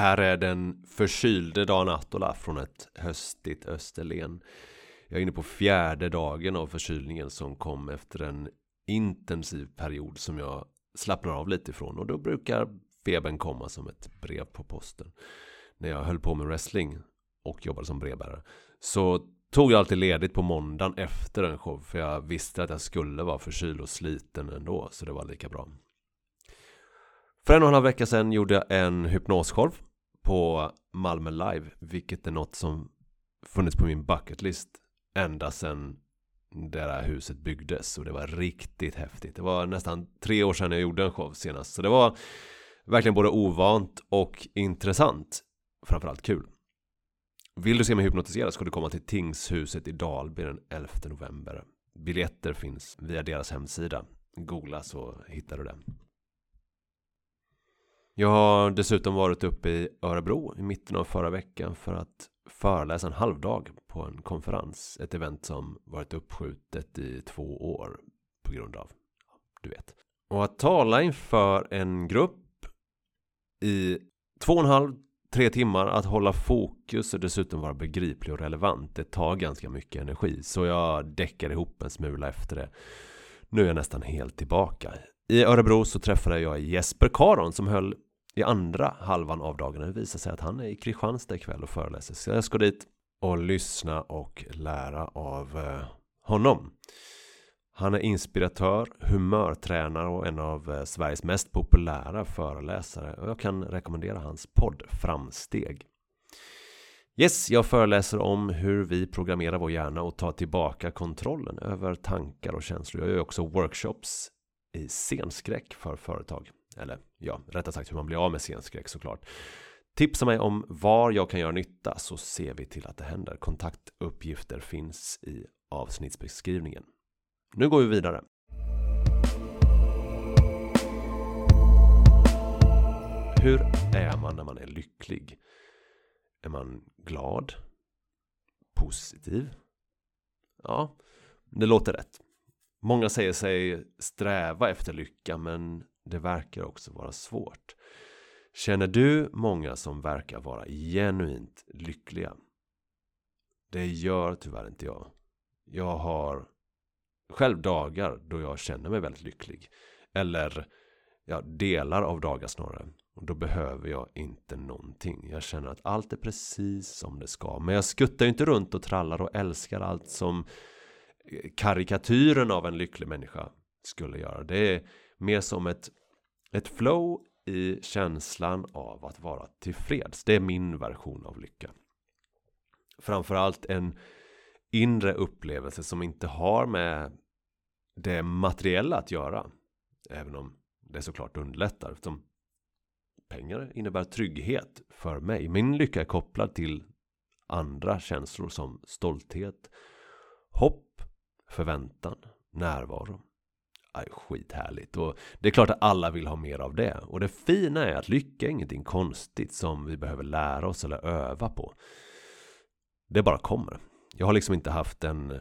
Här är den förkylde Dan Attola från ett höstigt Österlen. Jag är inne på fjärde dagen av förkylningen som kom efter en intensiv period som jag slappnar av lite ifrån. Och då brukar febern komma som ett brev på posten. När jag höll på med wrestling och jobbade som brevbärare. Så tog jag alltid ledigt på måndagen efter en show. För jag visste att jag skulle vara förkyld och sliten ändå. Så det var lika bra. För en och en halv vecka sedan gjorde jag en hypnosshow på Malmö Live, vilket är något som funnits på min bucketlist ända sedan det där huset byggdes och det var riktigt häftigt. Det var nästan tre år sedan jag gjorde en show senast, så det var verkligen både ovant och intressant. Framförallt kul. Vill du se mig hypnotisera ska du komma till Tingshuset i Dalby den 11 november. Biljetter finns via deras hemsida. Googla så hittar du det. Jag har dessutom varit uppe i Örebro i mitten av förra veckan för att föreläsa en halvdag på en konferens. Ett event som varit uppskjutet i två år på grund av, du vet. Och att tala inför en grupp i två och en halv, tre timmar, att hålla fokus och dessutom vara begriplig och relevant, det tar ganska mycket energi. Så jag däckar ihop en smula efter det. Nu är jag nästan helt tillbaka. I Örebro så träffade jag Jesper Karon som höll i andra halvan av dagen. Det visar sig att han är i Kristianstad ikväll och föreläser. Så jag ska dit och lyssna och lära av eh, honom. Han är inspiratör, humörtränare och en av eh, Sveriges mest populära föreläsare. Och jag kan rekommendera hans podd Framsteg. Yes, jag föreläser om hur vi programmerar vår hjärna och tar tillbaka kontrollen över tankar och känslor. Jag gör också workshops i scenskräck för företag. Eller ja, rättare sagt hur man blir av med scenskräck såklart. Tipsa mig om var jag kan göra nytta så ser vi till att det händer. Kontaktuppgifter finns i avsnittsbeskrivningen. Nu går vi vidare. Hur är man när man är lycklig? Är man glad? Positiv? Ja, det låter rätt. Många säger sig sträva efter lycka men det verkar också vara svårt. Känner du många som verkar vara genuint lyckliga? Det gör tyvärr inte jag. Jag har själv dagar då jag känner mig väldigt lycklig. Eller ja, delar av dagar snarare. Och då behöver jag inte någonting. Jag känner att allt är precis som det ska. Men jag skuttar ju inte runt och trallar och älskar allt som karikatyren av en lycklig människa skulle göra. Det är mer som ett, ett flow i känslan av att vara tillfreds. Det är min version av lycka. Framförallt en inre upplevelse som inte har med det materiella att göra. Även om det såklart underlättar. Som pengar innebär trygghet för mig. Min lycka är kopplad till andra känslor som stolthet, hopp, förväntan, närvaro Aj, skithärligt. Och det är klart att alla vill ha mer av det. Och det fina är att lycka är ingenting konstigt som vi behöver lära oss eller öva på. Det bara kommer. Jag har liksom inte haft en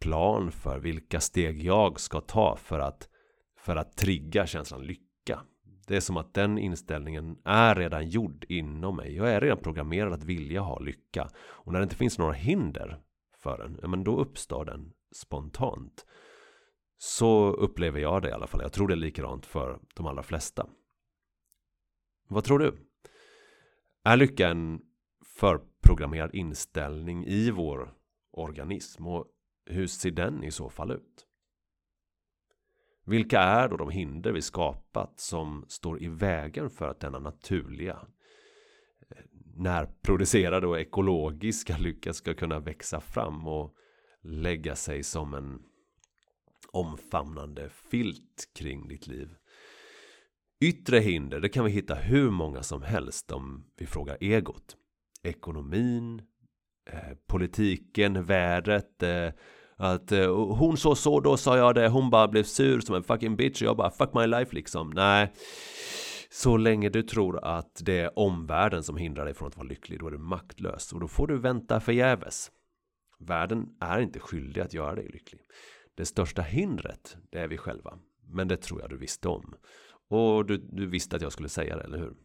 plan för vilka steg jag ska ta för att, för att trigga känslan lycka. Det är som att den inställningen är redan gjord inom mig. Jag är redan programmerad att vilja ha lycka. Och när det inte finns några hinder för den, men då uppstår den spontant. Så upplever jag det i alla fall. Jag tror det är likadant för de allra flesta. Vad tror du? Är lycka en förprogrammerad inställning i vår organism? Och hur ser den i så fall ut? Vilka är då de hinder vi skapat som står i vägen för att denna naturliga eh, närproducerade och ekologiska lycka ska kunna växa fram och lägga sig som en omfamnande filt kring ditt liv. Yttre hinder, det kan vi hitta hur många som helst om vi frågar egot. Ekonomin, eh, politiken, vädret, eh, att eh, hon så så, då sa jag det, hon bara blev sur som en fucking bitch och jag bara fuck my life liksom. Nej. Så länge du tror att det är omvärlden som hindrar dig från att vara lycklig, då är du maktlös och då får du vänta förgäves. Världen är inte skyldig att göra dig lycklig. Det största hindret, det är vi själva. Men det tror jag du visste om. Och du, du visste att jag skulle säga det, eller hur?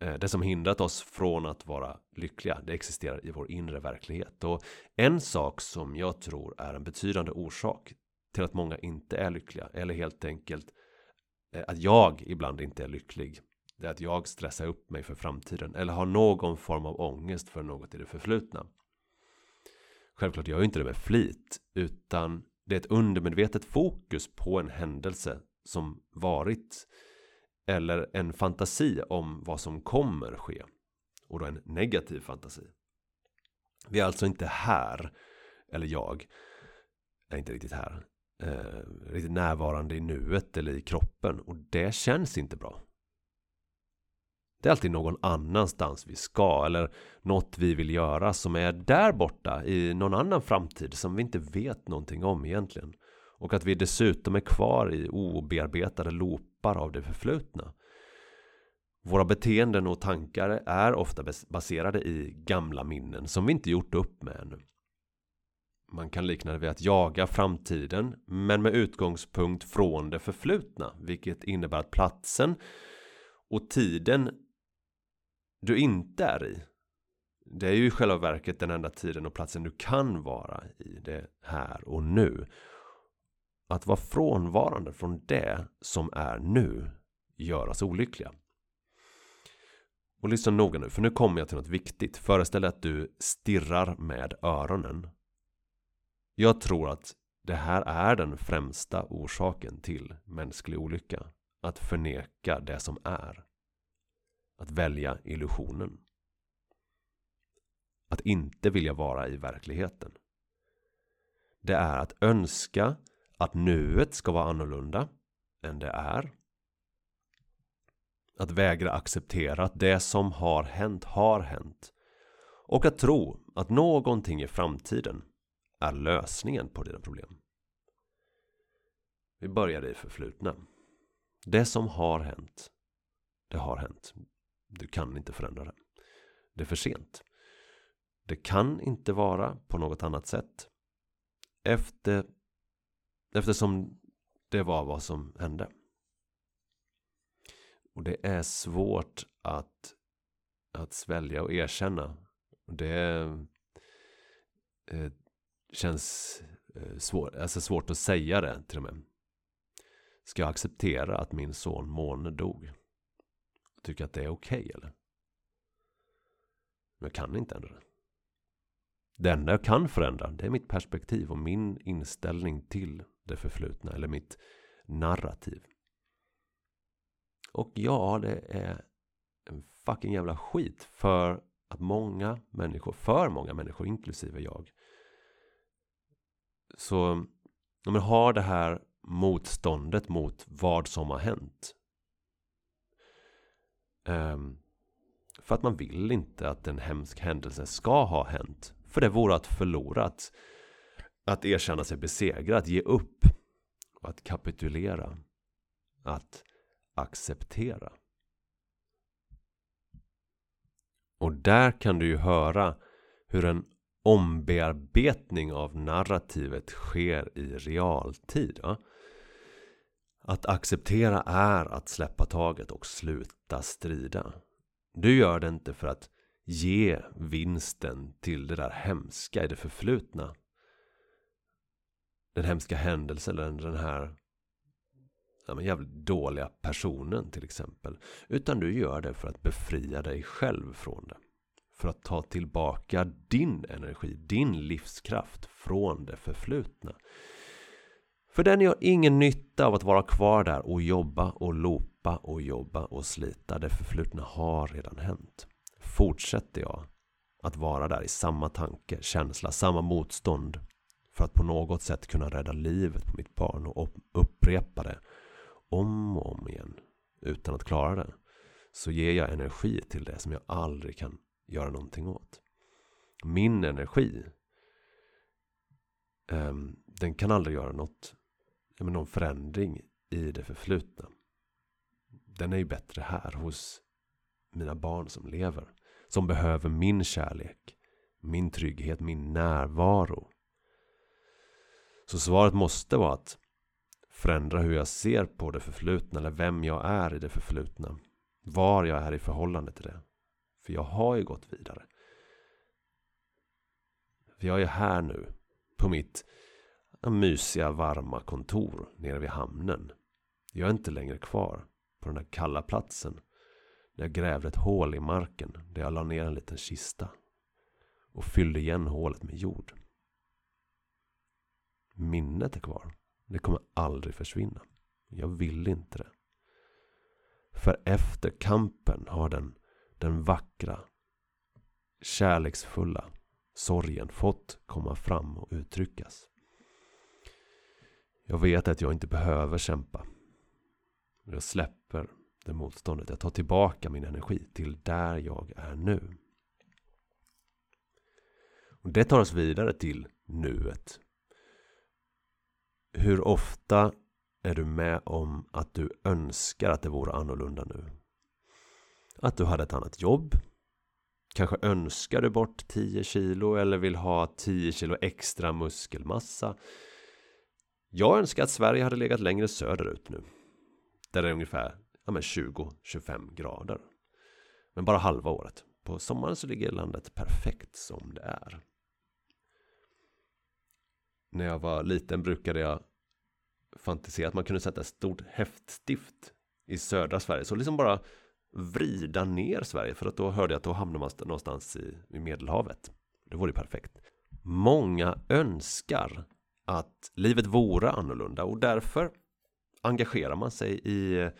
Eh, det som hindrat oss från att vara lyckliga, det existerar i vår inre verklighet. Och en sak som jag tror är en betydande orsak till att många inte är lyckliga, eller helt enkelt eh, att jag ibland inte är lycklig, det är att jag stressar upp mig för framtiden, eller har någon form av ångest för något i det förflutna. Självklart gör jag inte det med flit, utan det är ett undermedvetet fokus på en händelse som varit eller en fantasi om vad som kommer ske. Och då en negativ fantasi. Vi är alltså inte här, eller jag, är inte riktigt här. Eh, riktigt närvarande i nuet eller i kroppen. Och det känns inte bra. Det är alltid någon annanstans vi ska eller något vi vill göra som är där borta i någon annan framtid som vi inte vet någonting om egentligen. Och att vi dessutom är kvar i obearbetade loopar av det förflutna. Våra beteenden och tankar är ofta baserade i gamla minnen som vi inte gjort upp med ännu. Man kan likna det vid att jaga framtiden men med utgångspunkt från det förflutna vilket innebär att platsen och tiden du inte är i det är ju i själva verket den enda tiden och platsen du kan vara i det här och nu. Att vara frånvarande från det som är nu gör oss olyckliga. Och lyssna noga nu, för nu kommer jag till något viktigt. Föreställ dig att du stirrar med öronen. Jag tror att det här är den främsta orsaken till mänsklig olycka. Att förneka det som är. Att välja illusionen. Att inte vilja vara i verkligheten. Det är att önska att nuet ska vara annorlunda än det är. Att vägra acceptera att det som har hänt har hänt. Och att tro att någonting i framtiden är lösningen på dina problem. Vi börjar i förflutna. Det som har hänt, det har hänt. Du kan inte förändra det. Det är för sent. Det kan inte vara på något annat sätt. Efter, eftersom det var vad som hände. Och det är svårt att, att svälja och erkänna. Det eh, känns eh, svår, alltså svårt att säga det till och med. Ska jag acceptera att min son Måne dog? Tycker att det är okej okay, eller? Men jag kan inte ändra det. Det enda jag kan förändra det är mitt perspektiv och min inställning till det förflutna eller mitt narrativ. Och ja, det är en fucking jävla skit för att många människor, för många människor, inklusive jag. Så om man har det här motståndet mot vad som har hänt. Um, för att man vill inte att en hemsk händelse ska ha hänt. För det vore att förlora. Att, att erkänna sig besegrad, att ge upp. Att kapitulera. Att acceptera. Och där kan du ju höra hur en ombearbetning av narrativet sker i realtid. Ja? Att acceptera är att släppa taget och sluta strida. Du gör det inte för att ge vinsten till det där hemska i det förflutna. Den hemska händelsen eller den här ja, men jävligt dåliga personen till exempel. Utan du gör det för att befria dig själv från det. För att ta tillbaka din energi, din livskraft från det förflutna. För den gör ingen nytta av att vara kvar där och jobba och lopa och jobba och slita. Det förflutna har redan hänt. Fortsätter jag att vara där i samma tanke, känsla, samma motstånd för att på något sätt kunna rädda livet på mitt barn och upprepa det om och om igen utan att klara det så ger jag energi till det som jag aldrig kan göra någonting åt. Min energi um, den kan aldrig göra något, någon förändring i det förflutna. Den är ju bättre här hos mina barn som lever. Som behöver min kärlek, min trygghet, min närvaro. Så svaret måste vara att förändra hur jag ser på det förflutna eller vem jag är i det förflutna. Var jag är i förhållande till det. För jag har ju gått vidare. För jag är här nu på mitt mysiga varma kontor nere vid hamnen. Jag är inte längre kvar på den där kalla platsen. När jag grävde ett hål i marken där jag la ner en liten kista. Och fyllde igen hålet med jord. Minnet är kvar. Det kommer aldrig försvinna. Jag vill inte det. För efter kampen har den, den vackra, kärleksfulla sorgen fått komma fram och uttryckas. Jag vet att jag inte behöver kämpa. Jag släpper det motståndet. Jag tar tillbaka min energi till där jag är nu. Och det tar oss vidare till nuet. Hur ofta är du med om att du önskar att det vore annorlunda nu? Att du hade ett annat jobb? Kanske önskar du bort 10 kilo eller vill ha 10 kilo extra muskelmassa? Jag önskar att Sverige hade legat längre söderut nu. Där det är ungefär ja, 20-25 grader. Men bara halva året. På sommaren så ligger landet perfekt som det är. När jag var liten brukade jag fantisera att man kunde sätta ett stort häftstift i södra Sverige. Så liksom bara vrida ner Sverige. För att då hörde jag att då hamnar man någonstans i, i Medelhavet. Det vore perfekt. Många önskar att livet vore annorlunda och därför engagerar man sig i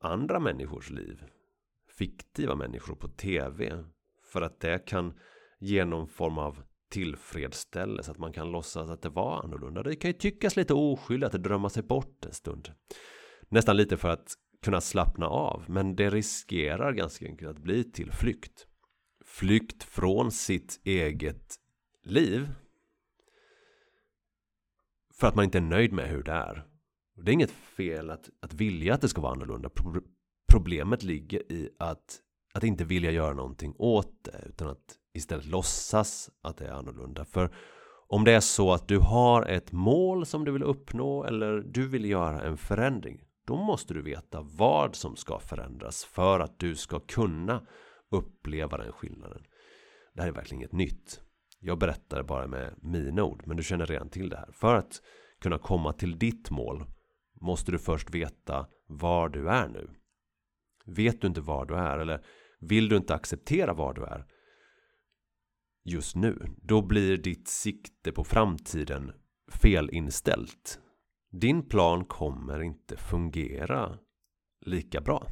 andra människors liv. Fiktiva människor på tv. För att det kan ge någon form av tillfredsställelse. Att man kan låtsas att det var annorlunda. Det kan ju tyckas lite oskyldigt att drömma sig bort en stund. Nästan lite för att kunna slappna av. Men det riskerar ganska enkelt att bli till flykt. Flykt från sitt eget liv. För att man inte är nöjd med hur det är. Det är inget fel att, att vilja att det ska vara annorlunda. Problemet ligger i att, att inte vilja göra någonting åt det. Utan att istället låtsas att det är annorlunda. För om det är så att du har ett mål som du vill uppnå eller du vill göra en förändring. Då måste du veta vad som ska förändras för att du ska kunna uppleva den skillnaden. Det här är verkligen inget nytt. Jag berättar bara med mina ord, men du känner redan till det här. För att kunna komma till ditt mål måste du först veta var du är nu. Vet du inte var du är eller vill du inte acceptera var du är just nu, då blir ditt sikte på framtiden felinställt. Din plan kommer inte fungera lika bra.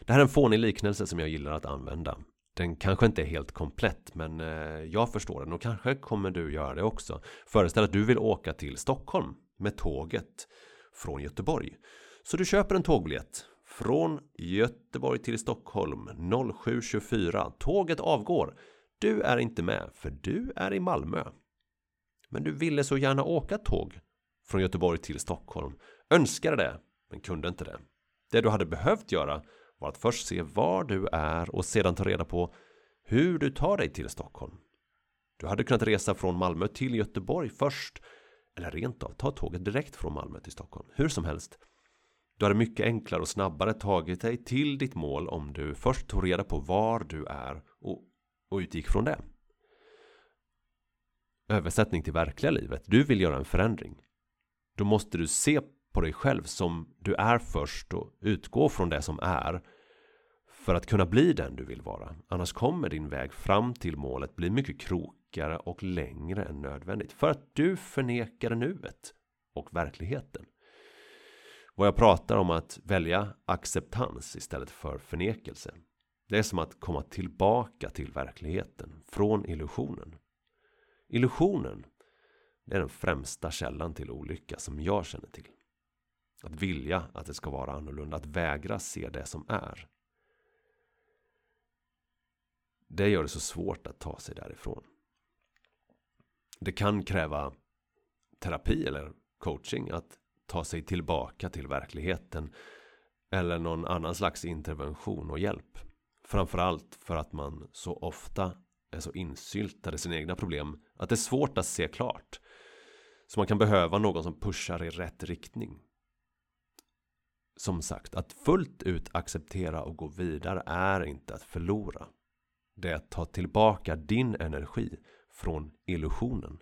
Det här är en fånig liknelse som jag gillar att använda. Den kanske inte är helt komplett men eh, jag förstår den och kanske kommer du göra det också. Föreställ att du vill åka till Stockholm med tåget från Göteborg. Så du köper en tågbiljett från Göteborg till Stockholm 07.24. Tåget avgår. Du är inte med för du är i Malmö. Men du ville så gärna åka tåg från Göteborg till Stockholm. Önskade det, men kunde inte det. Det du hade behövt göra var att först se var du är och sedan ta reda på hur du tar dig till Stockholm. Du hade kunnat resa från Malmö till Göteborg först eller rent av ta tåget direkt från Malmö till Stockholm. Hur som helst. Du hade mycket enklare och snabbare tagit dig till ditt mål om du först tog reda på var du är och, och utgick från det. Översättning till verkliga livet. Du vill göra en förändring. Då måste du se på dig själv som du är först och utgå från det som är för att kunna bli den du vill vara. Annars kommer din väg fram till målet bli mycket krokigare och längre än nödvändigt. För att du förnekar nuet och verkligheten. Vad jag pratar om att välja acceptans istället för förnekelse. Det är som att komma tillbaka till verkligheten från illusionen. Illusionen är den främsta källan till olycka som jag känner till. Att vilja att det ska vara annorlunda, att vägra se det som är. Det gör det så svårt att ta sig därifrån. Det kan kräva terapi eller coaching att ta sig tillbaka till verkligheten eller någon annan slags intervention och hjälp. Framförallt för att man så ofta är så insyltad i sina egna problem att det är svårt att se klart. Så man kan behöva någon som pushar i rätt riktning. Som sagt, att fullt ut acceptera och gå vidare är inte att förlora. Det är att ta tillbaka din energi från illusionen.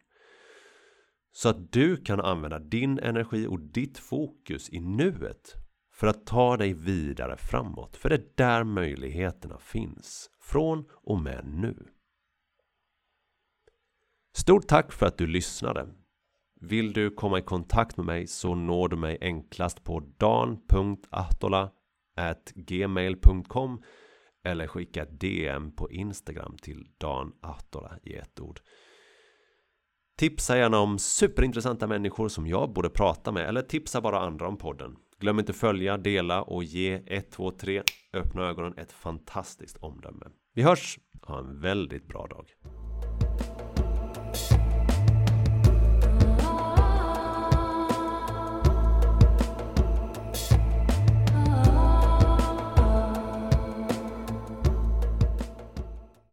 Så att du kan använda din energi och ditt fokus i nuet för att ta dig vidare framåt. För det är där möjligheterna finns. Från och med nu. Stort tack för att du lyssnade. Vill du komma i kontakt med mig så når du mig enklast på dan.ahtola.gmail.com eller skicka ett DM på Instagram till Dan Ahtola i ett ord. Tipsa gärna om superintressanta människor som jag borde prata med eller tipsa bara andra om podden. Glöm inte följa, dela och ge 1, 2, 3 öppna ögonen ett fantastiskt omdöme. Vi hörs! Ha en väldigt bra dag.